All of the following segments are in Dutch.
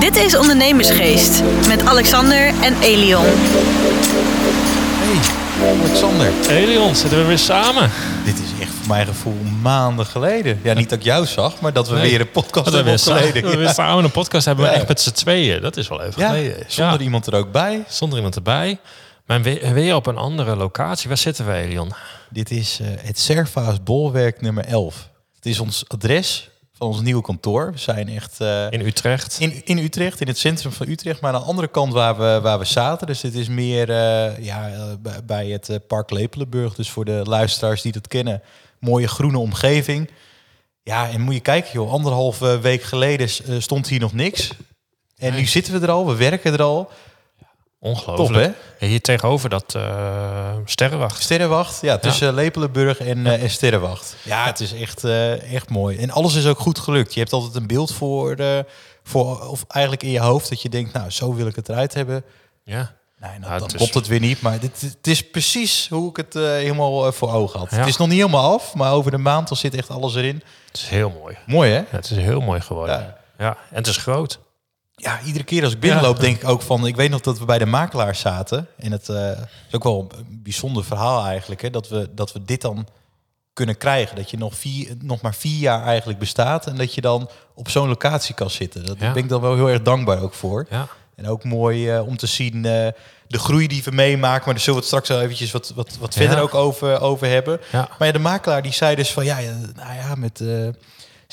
Dit is Ondernemersgeest met Alexander en Elion. Hey, Alexander. Elion, zitten we weer samen. Dit is echt voor mijn gevoel maanden geleden. Ja, niet dat ik jou zag, maar dat we Nee. weer een podcast Dat we hebben opgeleden. dat we weer samen een podcast hebben, maar Ja. echt met z'n tweeën. Dat is wel even Ja, geleden. zonder Ja, iemand er ook bij. zonder iemand erbij. Maar we- weer op een andere locatie. Waar zitten we, Elion? Dit is eh, het Servaas Bolwerk nummer 11. Het is ons adres van ons nieuwe kantoor. We zijn echt eh, In Utrecht. in, in Utrecht, in het centrum van Utrecht, maar aan de andere kant waar we, waar we zaten. Dus dit is meer eh, ja, eh, bij- het Park Lepelenburg. Dus voor de luisteraars die dat kennen, mooie groene omgeving. Ja, en moet je kijken, joh, anderhalve week geleden stond hier nog niks. En nu zitten we er al, we werken er al. Ongelooflijk. Top, Ja, Hier tegenover dat eh sterrenwacht. Sterrenwacht, ja, tussen Lepelenburg en, eh, en Sterrenwacht. Ja, het is echt, eh, echt mooi. En alles is ook goed gelukt. Je hebt altijd een beeld voor, voor, of eigenlijk in je hoofd, dat je denkt, nou, zo wil ik het eruit hebben. Ja. Nee, nou, Ja, dan is- klopt het weer niet. Maar dit, het is precies hoe ik het helemaal voor ogen had. Ja. Het is nog niet helemaal af, maar over de maand dan zit echt alles erin. Het is heel mooi. Mooi, hè? Ja, het is heel mooi geworden. Ja. Ja. En het is groot. Ja, iedere keer als ik binnenloop Ja. denk ik ook van... Ik weet nog dat we bij de makelaar zaten. En het eh, is ook wel een bijzonder verhaal eigenlijk. Hè, dat, we, dat we dit dan kunnen krijgen. Dat je nog, vier, nog maar vier jaar eigenlijk bestaat. En dat je dan op zo'n locatie kan zitten. Ja. Daar ben ik dan wel heel erg dankbaar ook voor. Ja. En ook mooi eh, om te zien eh, de groei die we meemaken. Maar daar zullen we het straks wel eventjes wat, wat, wat verder ook over, over hebben. Maar ja, de makelaar die zei dus van ja, nou ja, met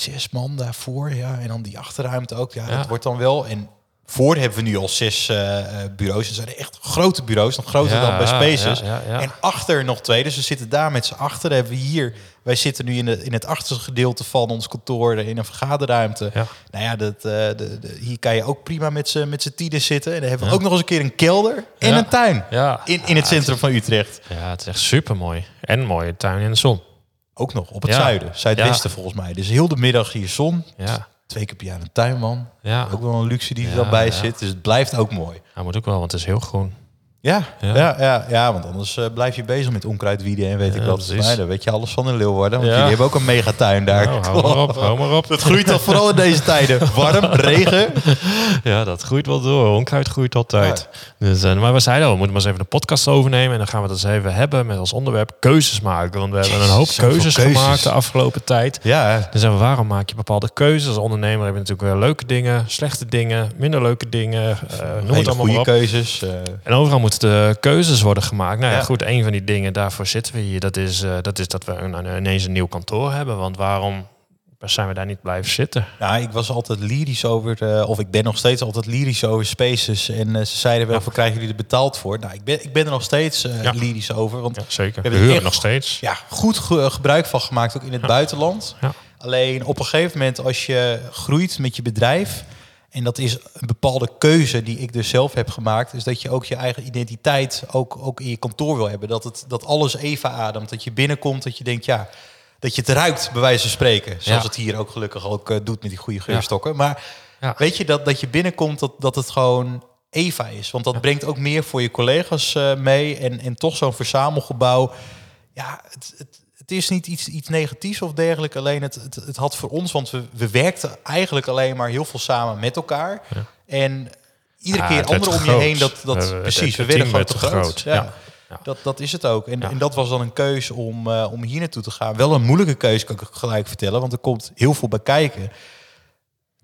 zes man daarvoor. Ja, en dan die achterruimte ook. Ja, Ja. dat wordt dan wel. En voor hebben we nu al zes eh, eh, bureaus. En zijn echt grote bureaus, nog groter Ja, dan bij Spaces. ja, ja, ja. En achter nog twee. Dus we zitten daar met z'n achter. Hebben we hier. Wij zitten nu in, de, in het achterste gedeelte van ons kantoor in een vergaderruimte. Nou ja, dat, eh, de, de- hier kan je ook prima met z'n met tienen zitten. En dan hebben we ook nog eens een keer een kelder en een tuin. Ja. In, in het centrum van Utrecht. Ja, het is echt super mooi. En mooie tuin in de zon. Ook nog op het Ja. zuiden, zuidwesten volgens mij. Dus heel de middag hier zon. Ja. Twee keer per jaar een tuinman. Ja. Ook wel een luxe die er Ja, dan bij ja. zit. Dus het blijft ook mooi. Hij moet ook wel, want het is heel groen. Ja, ja. Ja. Ja, ja, want anders eh, blijf je bezig met onkruidwieden en weet ik wat. Nee, daar weet je alles van in Leeuwarden. Want Ja. jullie hebben ook een megatuin daar. Nou, hou maar op, hou maar op. Dat groeit toch vooral in deze tijden. Warm, regen. Ja, dat groeit wel door. Onkruid groeit altijd. Dus, eh, maar we zeiden al, we moeten maar eens even een podcast overnemen. En dan gaan we het eens even hebben met als onderwerp keuzes maken. Want we hebben een hoop keuzes, keuzes. gemaakt de afgelopen tijd. Ja, Dus waarom maak je bepaalde keuzes? Als ondernemer heb je natuurlijk wel leuke dingen, slechte dingen, minder leuke dingen. eh noem het allemaal goede op. keuzes. En overal moeten de keuzes worden gemaakt. Nou ja, Ja. goed, een van die dingen, daarvoor zitten we hier. Dat is, eh, dat, is dat we een, een- ineens een nieuw kantoor hebben. Want waarom zijn we daar niet blijven zitten? Nou, ik was altijd lyrisch over, eh, of ik ben nog steeds altijd lyrisch over Spaces. En eh, ze zeiden wel, krijgen jullie er betaald voor? Nou, ik ben, ik ben er nog steeds eh, Ja. lyrisch over. Want zeker. We huren nog steeds. ja, goed ge- gebruik van gemaakt, ook in het buitenland. Alleen op een gegeven moment, als je groeit met je bedrijf... en dat is een bepaalde keuze die ik dus zelf heb gemaakt... is dat je ook je eigen identiteit ook, ook in je kantoor wil hebben. Dat, het, dat alles even ademt. Dat je binnenkomt, dat je denkt, ja... dat je het ruikt, bij wijze van spreken. Zoals Ja. het hier ook gelukkig ook eh, doet met die goede geurstokken. Maar Ja. weet je, dat, dat je binnenkomt, dat, dat het gewoon Eva is. Want dat brengt ook meer voor je collega's eh, mee. En, en toch zo'n verzamelgebouw. Ja, het, het, het is niet iets, iets negatiefs of dergelijke. Alleen het, het, het had voor ons, want we, we werkten eigenlijk alleen maar heel veel samen met elkaar. En iedere Ja, keer anderen om je groot. heen. Dat, dat, precies, we werden gewoon te groot. groot. Ja. Ja. Ja. Dat, dat is het ook. En, Ja. en dat was dan een keuze om, eh, om hier naartoe te gaan. Wel een moeilijke keuze, kan ik gelijk vertellen. Want er komt heel veel bij kijken.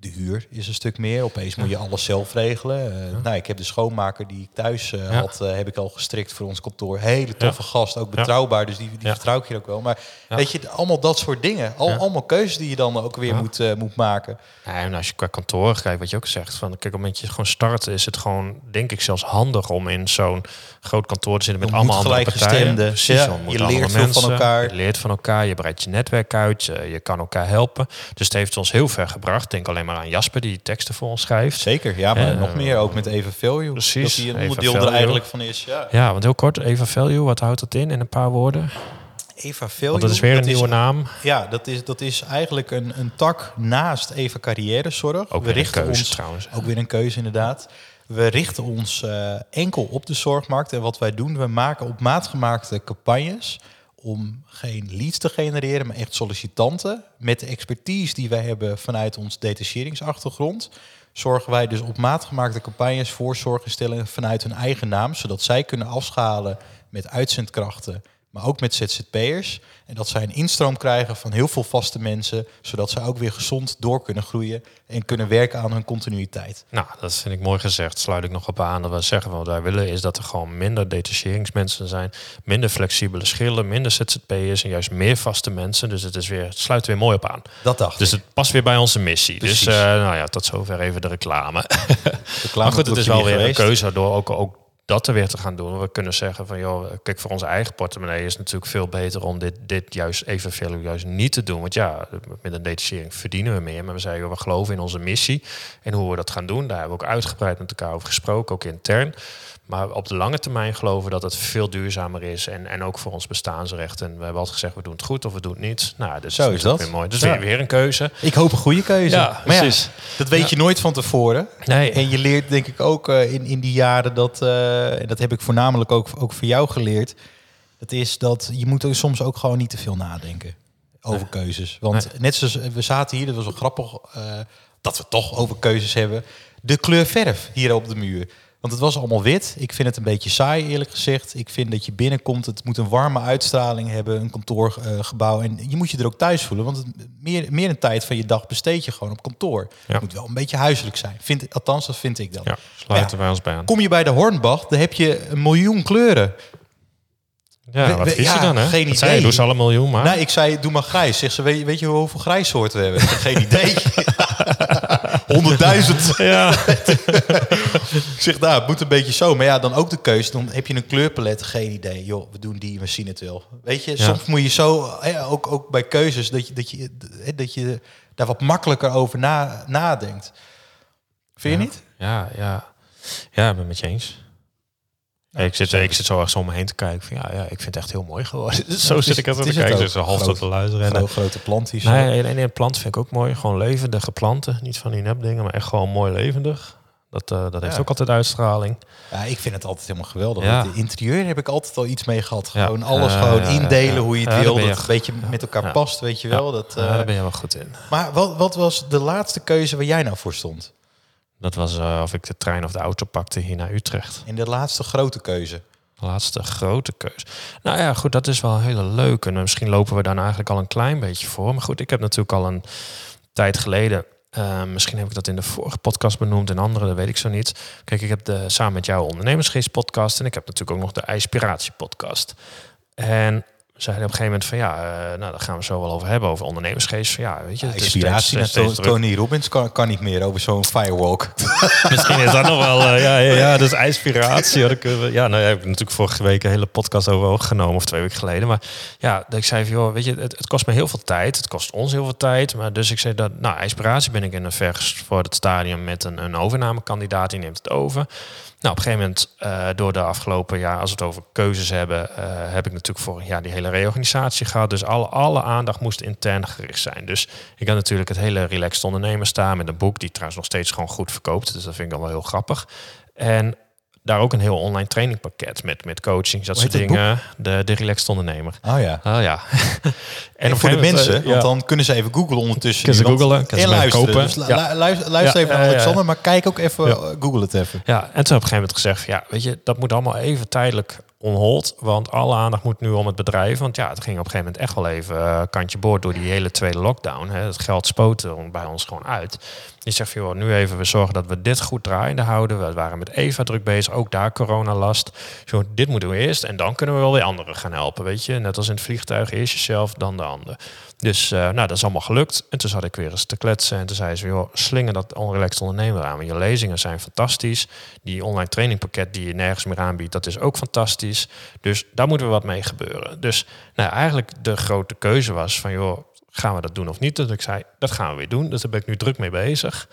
De huur is een stuk meer. Opeens moet je alles zelf regelen. Nou, ik heb de schoonmaker die ik thuis eh, had, eh, heb ik al gestrikt voor ons kantoor. Hele toffe gast, ook betrouwbaar. Dus die, die vertrouw ik hier ook wel. Maar weet je, allemaal dat soort dingen. Al. Allemaal keuzes die je dan ook weer moet, moet maken. Ja, en als je qua kantoor kijkt, wat je ook zegt, van kijk, op het moment je gewoon start, is het gewoon, denk ik, zelfs handig om in zo'n groot kantoor te zitten met Je allemaal andere partijen. Precies, Ja, je je leert veel van mensen, elkaar. Je leert van elkaar, je breidt je netwerk uit, eh, je kan elkaar helpen. Dus het heeft ons heel ver gebracht. Denk alleen maar aan Jasper, die teksten voor ons schrijft. Zeker, ja, maar Eh, nog meer ook met Eva Value. precies, Dat die een onderdeel er eigenlijk van is. Ja. Ja, want heel kort, Eva Value, wat houdt dat in in een paar woorden? Eva Value. Want dat is weer een nieuwe naam. Ja, dat is, dat is eigenlijk een, een tak naast Eva Carrièrezorg. Ook weer een keuze trouwens. Ook weer een keuze inderdaad. We richten ons eh, enkel op de zorgmarkt. En wat wij doen, we maken op maat gemaakte campagnes om geen leads te genereren, maar echt sollicitanten. Met de expertise die wij hebben vanuit ons detacheringsachtergrond, zorgen wij dus op maat gemaakte campagnes voor zorginstellingen vanuit hun eigen naam, zodat zij kunnen afschalen met uitzendkrachten maar ook met ZZP'ers. En dat zij een instroom krijgen van heel veel vaste mensen, zodat ze ook weer gezond door kunnen groeien en kunnen werken aan hun continuïteit. Nou, dat vind ik mooi gezegd. Sluit ik nog op aan. Dat we zeggen wat wij willen is dat er gewoon minder detacheringsmensen zijn, minder flexibele schillen, minder ZZP'ers en juist meer vaste mensen. Dus het, is weer, het sluit weer mooi op aan. Dat dacht Dus ik. het past weer bij onze missie. Precies. Dus uh, nou ja, tot zover even de reclame. Reclame maar goed, het is wel weer geweest. een keuze door ook, ook dat er weer te gaan doen. We kunnen zeggen van, joh, kijk, voor onze eigen portemonnee is het natuurlijk veel beter om dit, dit juist evenveel juist niet te doen. Want ja, met een detachering verdienen we meer. Maar we zeiden, joh, we geloven in onze missie en hoe we dat gaan doen. Daar hebben we ook uitgebreid met elkaar over gesproken, ook intern. Maar op de lange termijn geloven we dat het veel duurzamer is. En, en ook voor ons bestaansrecht. En we hebben altijd gezegd, we doen het goed of we doen het niet. Nou, dus Zo is dat. Weer mooi. Dus Ja. weer, weer een keuze. Ik hoop een goede keuze. Ja, maar ja, precies. dat weet je nooit van tevoren. Nee. En je leert denk ik ook eh, in, in die jaren dat, eh, en dat heb ik voornamelijk ook, ook voor jou geleerd. Dat is dat je moet er soms ook gewoon niet te veel nadenken over keuzes. Want net zoals we zaten hier, dat was wel grappig eh, dat we toch over keuzes hebben. De kleur verf hier op de muur. Want het was allemaal wit. Ik vind het een beetje saai, eerlijk gezegd. Ik vind dat je binnenkomt, het moet een warme uitstraling hebben, een kantoorgebouw. en je moet je er ook thuis voelen. Want het, meer, meer een tijd van je dag besteed je gewoon op kantoor. Ja. Het moet wel een beetje huiselijk zijn. Vind, althans, dat vind ik dan. Ja, sluiten Ja. wij ons bij aan. Kom je bij de Hornbach, dan heb je een miljoen kleuren. Ja, We- wat je ja, dan, hè? geen Dat zei je, idee. doe ze alle een miljoen, maar... Nou, ik zei, doe maar grijs. Zeg ze, weet, je- weet je hoeveel grijssoorten we hebben? Geen idee. Honderdduizend. Ja, Ik zeg, nou, het moet een beetje zo. Maar ja, dan ook de keuze. Dan heb je een kleurpalet, geen idee. Joh, we doen die, we zien het wel. Weet je, soms moet je zo, ook, ook bij keuzes, dat je, dat, je, dat je daar wat makkelijker over na, nadenkt. Vind je niet? ja, ja. Ja, ik ben met je eens. Ik, zit, ik zit zo ergens om me heen te kijken. Van, ja, ja, ik vind het echt heel mooi geworden. zo het zit ik er het te het kijken. Dus half Groot- tot te luisteren. En, Gro- grote plant hier zo. nee, en, en een plant vind ik ook mooi. Gewoon levendige planten. Niet van die nepdingen, maar echt gewoon mooi levendig. Dat, eh, dat heeft Ja. ook altijd uitstraling. Ja, ik vind het altijd helemaal geweldig. Ja. De interieur heb ik altijd al iets mee gehad. Ja. Gewoon alles gewoon indelen hoe je het daar wil. Dat het een beetje met elkaar past, weet je wel. Dat, Ja, eh, daar ben je wel goed in. maar wat, wat was de laatste keuze waar jij nou voor stond? Dat was eh, of ik de trein of de auto pakte hier naar Utrecht. In de laatste grote keuze? De laatste grote keus. Nou ja, goed, dat is wel een hele leuke. En misschien lopen we daar nou eigenlijk al een klein beetje voor. Maar goed, ik heb natuurlijk al een tijd geleden. eh, misschien heb ik dat in de vorige podcast benoemd en andere, dat weet ik zo niet. Kijk, ik heb de, samen met jou ondernemersgeest podcast en ik heb natuurlijk ook nog de Inspiratie podcast. En zeiden op een gegeven moment van ja, eh, nou daar gaan we zo wel over hebben, over ondernemersgeest. Van, ja, weet je, Inspiratie naar To-. Tony Robbins kan, kan niet meer over zo'n firewalk. Misschien is dat nog wel, eh, ja, ja, ja, dat is inspiratie. Ik, eh, ja, nou ja, heb ik natuurlijk vorige week een hele podcast over opgenomen, of twee weken geleden. Maar ja, dat ik zei van, joh, weet je, het, het kost me heel veel tijd. Het kost ons heel veel tijd. Maar dus ik zei dat, nou, inspiratie ben ik in een vers voor het stadium met een, een overnamekandidaat, die neemt het over. Nou, op een gegeven moment, eh, door de afgelopen jaar, als we het over keuzes hebben, eh, heb ik natuurlijk vorig jaar die hele reorganisatie gehad. Dus alle, alle aandacht moest intern gericht zijn. Dus ik had natuurlijk het hele relaxed ondernemen staan met een boek die trouwens nog steeds gewoon goed verkoopt. Dus dat vind ik dan wel heel grappig. En daar ook een heel online trainingpakket met, met coaching, dat soort dingen. De, de relaxed ondernemer. Oh ja. Oh ja. En, voor de mensen, eh, want ja. dan kunnen ze even googlen ondertussen. Kunnen ze googlen, kunnen en ze luisteren. kopen. Dus lu- Ja. lu- luister, luister Ja, even naar. Alexander, maar kijk ook even, eh, google het even. Ja, en toen heb ik op een gegeven moment gezegd, ja, weet je, dat moet allemaal even tijdelijk on hold, want alle aandacht moet nu om het bedrijf. Want ja, het ging op een gegeven moment echt wel even eh, kantje boord door die hele tweede lockdown. Hè. Het geld spoot er bij ons gewoon uit. Je zegt joh, nu even we zorgen dat we dit goed draaiende houden. We waren met Eva druk bezig, ook daar coronalast. Zo, dit moeten we eerst en dan kunnen we wel weer anderen gaan helpen, weet je. Net als in het vliegtuig, eerst jezelf, dan de ander. Dus eh, nou, dat is allemaal gelukt. En toen zat ik weer eens te kletsen. En toen zei ze, joh, slinger dat onrelaxed ondernemer aan. Want je lezingen zijn fantastisch. Die online trainingpakket die je nergens meer aanbiedt, dat is ook fantastisch. Dus daar moeten we wat mee gebeuren. Dus nou, eigenlijk de grote keuze was van, joh, gaan we dat doen of niet? Dus ik zei, dat gaan we weer doen. Dus daar ben ik nu druk mee bezig.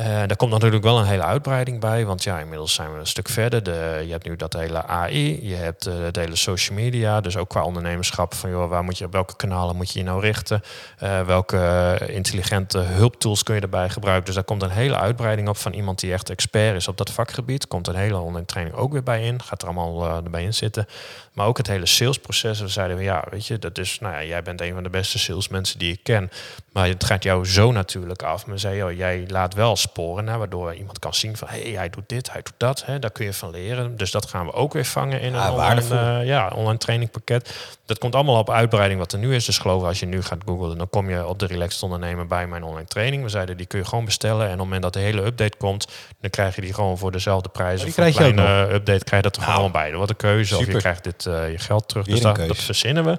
Uh, daar komt natuurlijk wel een hele uitbreiding bij, want ja, inmiddels zijn we een stuk verder. De, je hebt nu dat hele AI, je hebt uh, het hele social media, dus ook qua ondernemerschap van joh, waar moet je, op welke kanalen moet je je nou richten, uh, welke intelligente hulptools kun je erbij gebruiken. Dus daar komt een hele uitbreiding op van iemand die echt expert is op dat vakgebied. Komt een hele online training ook weer bij in, gaat er allemaal erbij in zitten. Maar ook het hele salesproces. We zeiden we ja, weet je, dat is, nou ja, jij bent een van de beste salesmensen die ik ken. Maar het gaat jou zo natuurlijk af. Maar zei, joh, jij laat wel sporen, nou, waardoor iemand kan zien van, hé, hey, hij doet dit, hij doet dat. Hè, daar kun je van leren. Dus dat gaan we ook weer vangen in een online, eh, ja, online trainingpakket. Dat komt allemaal op uitbreiding wat er nu is. Dus geloof als je nu gaat googlen, dan kom je op de Relaxed Ondernemer bij mijn online training. We zeiden, die kun je gewoon bestellen. En op het moment dat de hele update komt, dan krijg je die gewoon voor dezelfde prijs. die of een krijg je ook kleine update krijg je dat er Nou, gewoon bij. Er wordt een keuze of je krijgt dit eh, je geld terug. Weer dus een dat, dat verzinnen we.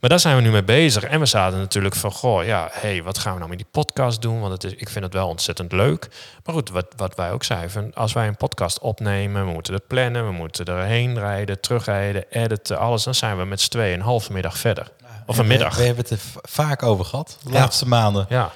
Maar daar zijn we nu mee bezig. En we zaten natuurlijk van, goh, ja, hey, wat gaan we nou met die podcast doen? Want het is, ik vind het wel ontzettend leuk. Maar goed, wat, wat wij ook zeiden, als wij een podcast opnemen, we moeten het plannen, we moeten erheen rijden, terugrijden, editen, alles. Dan zijn we met z'n tweeën een halve middag verder. Of En een we- middag. We, hebben het er vaak over gehad, de Ja. laatste maanden. Ja,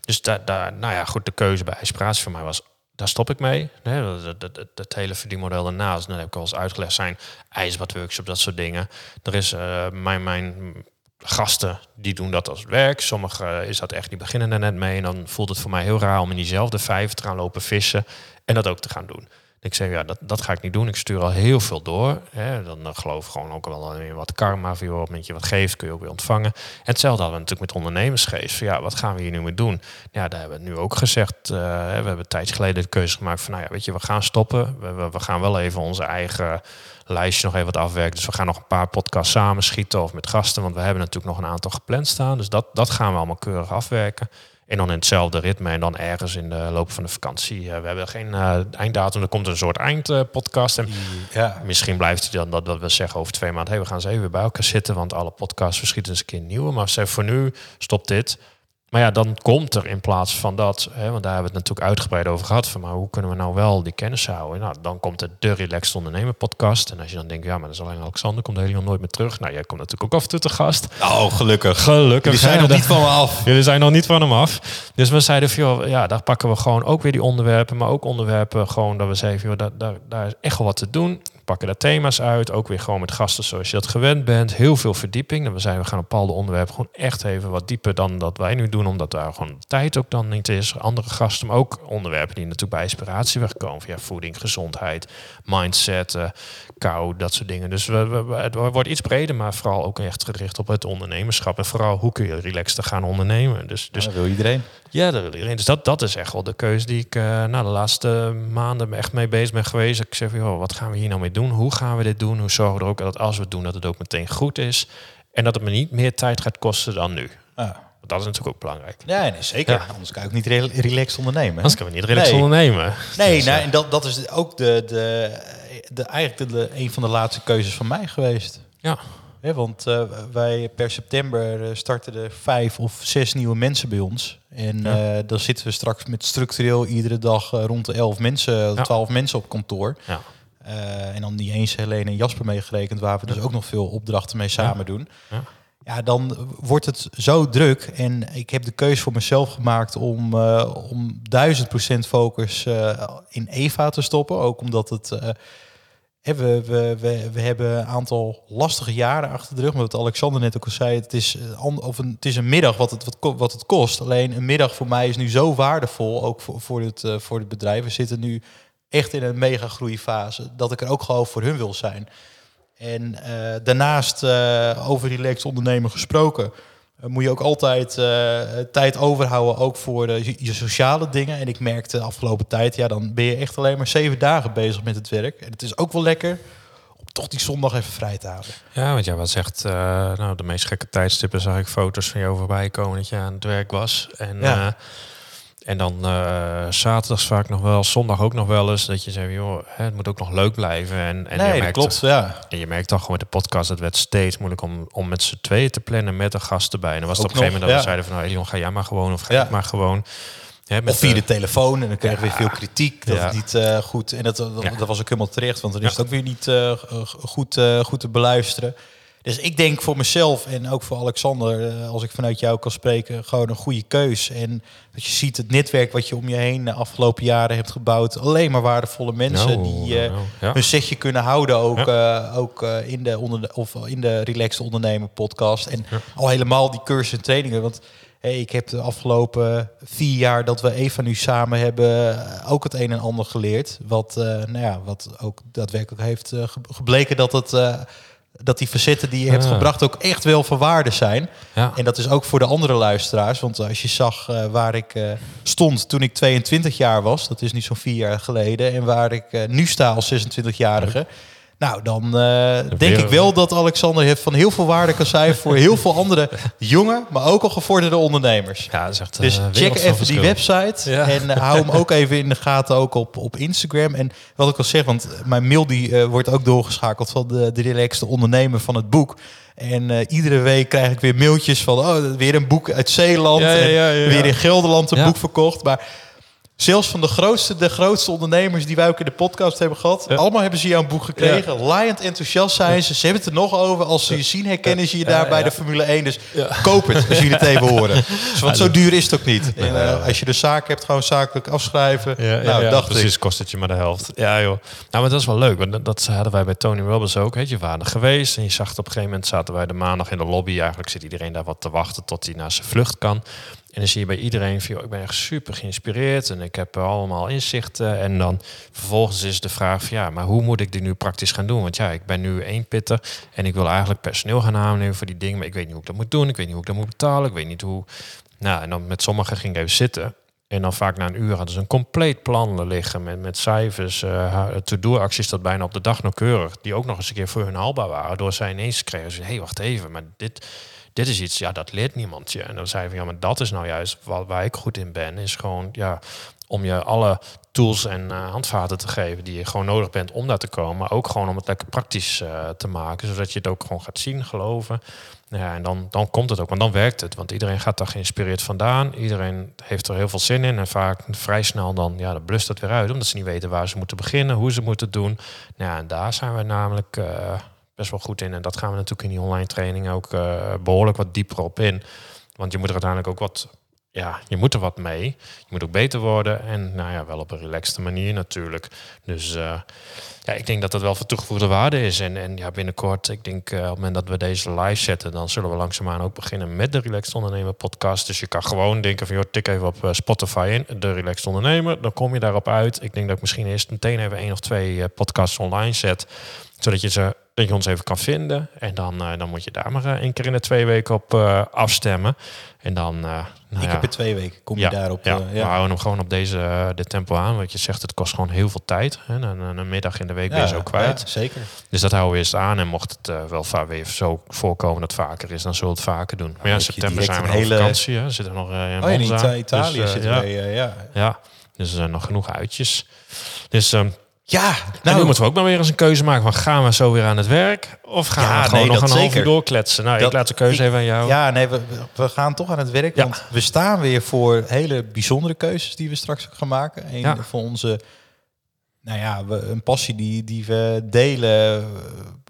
dus daar, daar, nou ja, goed, de keuze bij Inspiratie voor mij was, daar stop ik mee. Nee, dat, dat, dat, hele verdienmodel daarnaast, dat heb ik al eens uitgelegd, zijn ijsbadworkshops, dat soort dingen. Er is eh, mijn, mijn gasten, die doen dat als werk. Sommigen is dat echt, die beginnen er net mee. En dan voelt het voor mij heel raar om in diezelfde vijver te gaan lopen vissen en dat ook te gaan doen. Ik zeg, ja, dat, dat ga ik niet doen. Ik stuur al heel veel door. Hè. Dan eh, geloof ik gewoon ook wel in wat karma. Voor op het je wat geeft, kun je ook weer ontvangen. En hetzelfde hadden we natuurlijk met ondernemersgeest. Van, ja, wat gaan we hier nu mee doen? Ja, daar hebben we nu ook gezegd. eh, we hebben een tijdje geleden de keuze gemaakt van, nou ja, weet je, we gaan stoppen. We, we, we gaan wel even onze eigen lijstje nog even wat afwerken. Dus we gaan nog een paar podcasts samen schieten of met gasten. Want we hebben natuurlijk nog een aantal gepland staan. Dus dat, dat gaan we allemaal keurig afwerken. En dan in hetzelfde ritme en dan ergens in de loop van de vakantie. Eh, we hebben geen eh, einddatum. Er komt een soort eindpodcast. en Ja, misschien blijft het dan dat, dat we zeggen over twee maanden... Hey, we gaan eens even bij elkaar zitten, want alle podcasts verschieten eens een keer nieuwe. Maar zeg voor nu, stop dit. Maar ja, dan komt er in plaats van dat, hè, want daar hebben we het natuurlijk uitgebreid over gehad, van maar hoe kunnen we nou wel die kennis houden? Nou, dan komt er de Relaxed Ondernemer podcast. En als je dan denkt, ja, maar dat is alleen Alexander, komt helemaal nooit meer terug. Nou, jij komt natuurlijk ook af en toe te gast. oh gelukkig. Gelukkig. Die zijn nog niet van me af. Jullie zijn nog niet van hem af. Dus we zeiden joh, ja, daar pakken we gewoon ook weer die onderwerpen. Maar ook onderwerpen gewoon dat we zeiden, joh, daar, daar, daar is echt wel wat te doen. Pakken daar thema's uit. Ook weer gewoon met gasten zoals je dat gewend bent. Heel veel verdieping. We zeiden, we gaan op bepaalde onderwerpen gewoon echt even wat dieper dan dat wij nu doen. Omdat daar gewoon tijd ook dan niet is. Andere gasten, maar ook onderwerpen die natuurlijk bij inspiratie wegkomen. Van, ja, voeding, gezondheid, mindset, eh, kou, dat soort dingen. Dus we, het wordt iets breder, maar vooral ook echt gericht op het ondernemerschap. En vooral hoe kun je relaxter gaan ondernemen. Dus, dus dat wil iedereen. ja, dat wil iedereen. Dus dat, dat is echt wel de keuze die ik uh, nou, de laatste maanden echt mee bezig ben geweest. Ik zeg, joh, wat gaan we hier nou mee doen? Hoe gaan we dit doen? Hoe zorgen we er ook dat als we het doen, dat het ook meteen goed is? En dat het me niet meer tijd gaat kosten dan nu. Ja, Want dat is natuurlijk ook belangrijk. ja nee, zeker. Ja. Anders kan je ook niet re- relaxed ondernemen. hè? Anders kunnen we niet relaxed Nee. ondernemen. Nee, Dus, nou, en dat, dat is ook de, de, de, eigenlijk de, een van de laatste keuzes van mij geweest. Ja. Want eh, wij per september eh, starten er vijf of zes nieuwe mensen bij ons. En Ja. eh, dan zitten we straks met structureel iedere dag rond de elf mensen, Ja. twaalf mensen op kantoor. Ja. Eh, en dan niet eens Helene en Jasper meegerekend, waar we dus ook nog veel opdrachten mee samen doen. Ja. Ja, dan wordt het zo druk. En ik heb de keuze voor mezelf gemaakt om, eh om 1000% focus eh, in Eva te stoppen. Ook omdat het. we, we, we, we hebben een aantal lastige jaren achter de rug. Maar wat Alexander net ook al zei, het is, of een, het is een middag wat het, wat, wat het kost. Alleen een middag voor mij is nu zo waardevol, ook voor, voor, het, voor het bedrijf. We zitten nu echt in een mega groeifase, dat ik er ook gewoon voor hun wil zijn. En eh, daarnaast, eh, over relaxed ondernemen gesproken, eh, moet je ook altijd tijd overhouden, ook voor je, sociale dingen. En ik merkte de afgelopen tijd, ja, dan ben je echt alleen maar zeven dagen bezig met het werk. En het is ook wel lekker om toch die zondag even vrij te houden. Ja, want ja, wat zegt, nou, de meest gekke tijdstippen zag ik foto's van jou voorbij komen dat je aan het werk was. En, Ja. En dan eh zaterdags vaak nog wel, zondag ook nog wel eens, dat je zegt, joh, het moet ook nog leuk blijven. En, en je nee, dat merkt- klopt, ja. En je merkt toch gewoon met de podcast, het werd steeds moeilijk om, om met z'n tweeën te plannen met een gast erbij. En dan was het op een gegeven moment dat ja. we zeiden van, nou, Elion, ga jij maar gewoon of ga Ja. ik maar gewoon. Hè, met Of via de- de telefoon en dan kreeg je weer veel kritiek dat het niet eh, goed... En dat, dat, was ook helemaal terecht, want dan is het ook weer niet eh, goed, goed te beluisteren. Dus ik denk voor mezelf en ook voor Alexander, eh, als ik vanuit jou kan spreken, gewoon een goede keus. En dat je ziet het netwerk wat je om je heen de afgelopen jaren hebt gebouwd, alleen maar waardevolle mensen Nou, die eh, nou, ja. hun zetje kunnen houden, ook, eh, ook eh, in, de onder of in de Relaxed Ondernemer podcast. En al helemaal die cursus en trainingen. Want hey, ik heb de afgelopen vier jaar dat we Eva nu samen hebben, eh, ook het een en ander geleerd. Wat, eh, nou ja, wat ook daadwerkelijk heeft eh, ge- gebleken dat het. Dat die facetten die je hebt Ah. gebracht ook echt wel van waarde zijn. Ja. En dat is ook voor de andere luisteraars. Want als je zag eh, waar ik eh, stond toen ik 22 jaar was, dat is nu zo'n vier jaar geleden, en waar ik eh, nu sta als 26-jarige. Nou, dan eh, denk ik wel dat Alexander heeft van heel veel waarde kan zijn voor heel veel andere jonge, maar ook al gevorderde ondernemers. Ja, dat is echt, Dus eh, check even die website Ja. en eh, hou hem ook even in de gaten ook op, op Instagram. En wat ik al zeg, want mijn mail die wordt ook doorgeschakeld van de, de relaxte ondernemer van het boek. En iedere week krijg ik weer mailtjes van oh, weer een boek uit Zeeland. Ja, ja, en ja. Weer in Gelderland een boek verkocht. Maar zelfs van de grootste, de grootste ondernemers die wij ook in de podcast hebben gehad, Ja. allemaal hebben ze jouw boek gekregen. Lion enthousiast zijn ze. Ze hebben het er nog over. Als ze je zien, herkennen ze je daar Ja, bij ja. de Formule 1. Dus koop het als jullie het even horen. Want zo duur is het ook niet. En, eh, als je de zaak hebt, gewoon zakelijk afschrijven. Ja, ja, nou, ja, dacht precies, ik. kost het je maar de helft. Ja, joh. Nou, maar dat is wel leuk. Want dat- hadden wij bij Tony Robbins ook. Weet je, waren er geweest en je zag het op een gegeven moment zaten wij de maandag in de lobby. Eigenlijk zit iedereen daar wat te wachten tot hij naar zijn vlucht kan. En dan zie je bij iedereen van, ik ben echt super geïnspireerd en ik heb allemaal inzichten. En dan vervolgens is de vraag van, ja, maar hoe moet ik dit nu praktisch gaan doen? Want ja, ik ben nu één pitter en ik wil eigenlijk personeel gaan aannemen voor die dingen. Maar ik weet niet hoe ik dat moet doen. Ik weet niet hoe ik dat moet betalen. Ik weet niet hoe... Nou, en dan met sommigen ging ik even zitten. En dan vaak na een uur hadden ze een compleet plan liggen met, met cijfers, eh to-do-acties dat bijna op de dag nauwkeurig, die ook nog eens een keer voor hun haalbaar waren. Door zij ineens kregen ze, hé, hey, wacht even, maar dit, dit is iets, ja, dat leert niemand je. En dan zei ik van, ja, maar dat is nou juist waar, ik goed in ben, is gewoon, ja, om je alle tools en eh, handvaten te geven die je gewoon nodig bent om daar te komen. Maar ook gewoon om het lekker praktisch eh, te maken, zodat je het ook gewoon gaat zien, geloven. Ja, en dan, dan komt het ook, want dan werkt het. Want iedereen gaat daar geïnspireerd vandaan. Iedereen heeft er heel veel zin in. En vaak vrij snel dan, ja, dan blust dat weer uit. Omdat ze niet weten waar ze moeten beginnen, hoe ze moeten doen. Nou, ja, en daar zijn we namelijk eh, best wel goed in. En dat gaan we natuurlijk in die online training ook eh, behoorlijk wat dieper op in. Want je moet er uiteindelijk ook wat ja, je moet er wat mee. Je moet ook beter worden. En nou ja, wel op een relaxte manier natuurlijk. Dus eh, ja, ik denk dat dat wel van toegevoegde waarde is. En, en ja, binnenkort, ik denk eh, op het moment dat we deze live zetten, dan zullen we langzaamaan ook beginnen met de Relaxed Ondernemer podcast. Dus je kan gewoon denken van, joh, tik even op Spotify in, de Relaxed Ondernemer. Dan kom je daarop uit. Ik denk dat ik misschien eerst meteen even één of twee podcasts online zet. Zodat je ze dat je ons even kan vinden. En dan, eh, dan moet je daar maar eh, één keer in de twee weken op eh, afstemmen. En dan... nou Ik ja. heb er twee weken. Kom je Ja, daarop? ja. eh, we houden hem gewoon op deze dit tempo aan. Want je zegt, het kost gewoon heel veel tijd. Hè? Een, een, een middag in de week ben je zo kwijt. ja, zeker. Dus dat houden we eerst aan. En mocht het wel vaak weer zo voorkomen dat het vaker is, dan zullen we het vaker doen. Maar ja, in september zijn we een nog op hele- vakantie. Hè? We zitten nog in Oh, in Italië Dus, zitten ja, eh, ja. Ja, dus er zijn nog genoeg uitjes. Dus ehm Ja, nou, nu moeten we ook maar weer eens een keuze maken. Van gaan we zo weer aan het werk? Of gaan Ja, we gewoon nee, nog een half uur doorkletsen? Nou, ik laat de keuze ik- even aan jou. Ja, nee, we, we gaan toch aan het werk. Ja. Want we staan weer voor hele bijzondere keuzes die we straks ook gaan maken. Een Ja. van onze, nou ja, we, een passie die, die we delen.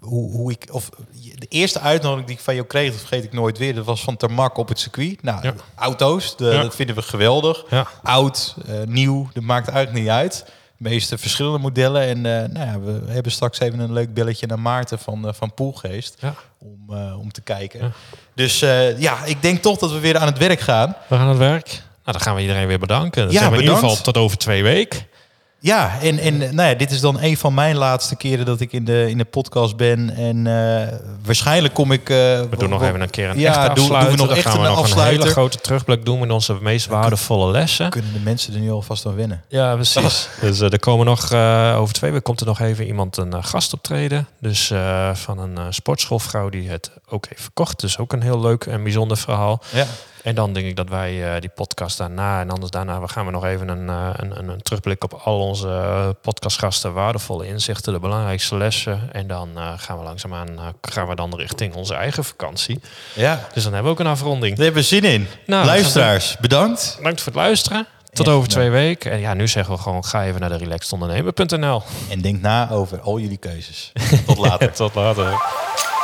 Hoe, hoe ik, of de eerste uitnodiging die ik van jou kreeg, dat vergeet ik nooit weer. Dat was van Termak op het circuit. Nou, auto's, de, dat vinden we geweldig. Oud, eh, nieuw, dat maakt eigenlijk niet uit. Meeste verschillende modellen. En eh, nou ja, we hebben straks even een leuk belletje naar Maarten van, eh, van Poelgeest. Ja. Om, eh, om te kijken. Dus ja, ik denk toch dat we weer aan het werk gaan. We gaan aan het werk. Nou, dan gaan we iedereen weer bedanken. Dan Ja, zeggen we in ieder geval tot over twee weken. Ja, en, en nou ja, dit is dan een van mijn laatste keren dat ik in de, in de podcast ben. En eh, waarschijnlijk kom ik... eh, We doen nog even een keer een Ja, echte doen- doen we afsluiter. nog Dan echt gaan we een nog een afsluiter. hele grote terugblik doen met onze meest waardevolle lessen. Kunnen de mensen er nu alvast aan winnen? Ja, precies. Dus eh, er komen nog, eh, over twee weken komt er nog even iemand een eh, gast optreden. Dus eh, van een eh, sportschoolvrouw die het ook heeft verkocht. Dus ook een heel leuk en bijzonder verhaal. Ja. En dan denk ik dat wij eh, die podcast daarna en anders daarna we gaan we nog even een, eh, een, een, terugblik op al onze eh, podcastgasten, waardevolle inzichten, de belangrijkste lessen. En dan gaan we langzaamaan gaan we dan richting onze eigen vakantie. ja, Dus dan hebben we ook een afronding. daar hebben we zin in. Nou, Luisteraars, bedankt. Bedankt voor het luisteren. Tot over twee weken. En ja, nu zeggen we gewoon, ga even naar de relaxedondernemer.nl. En denk na over al jullie keuzes. Tot later. Tot later.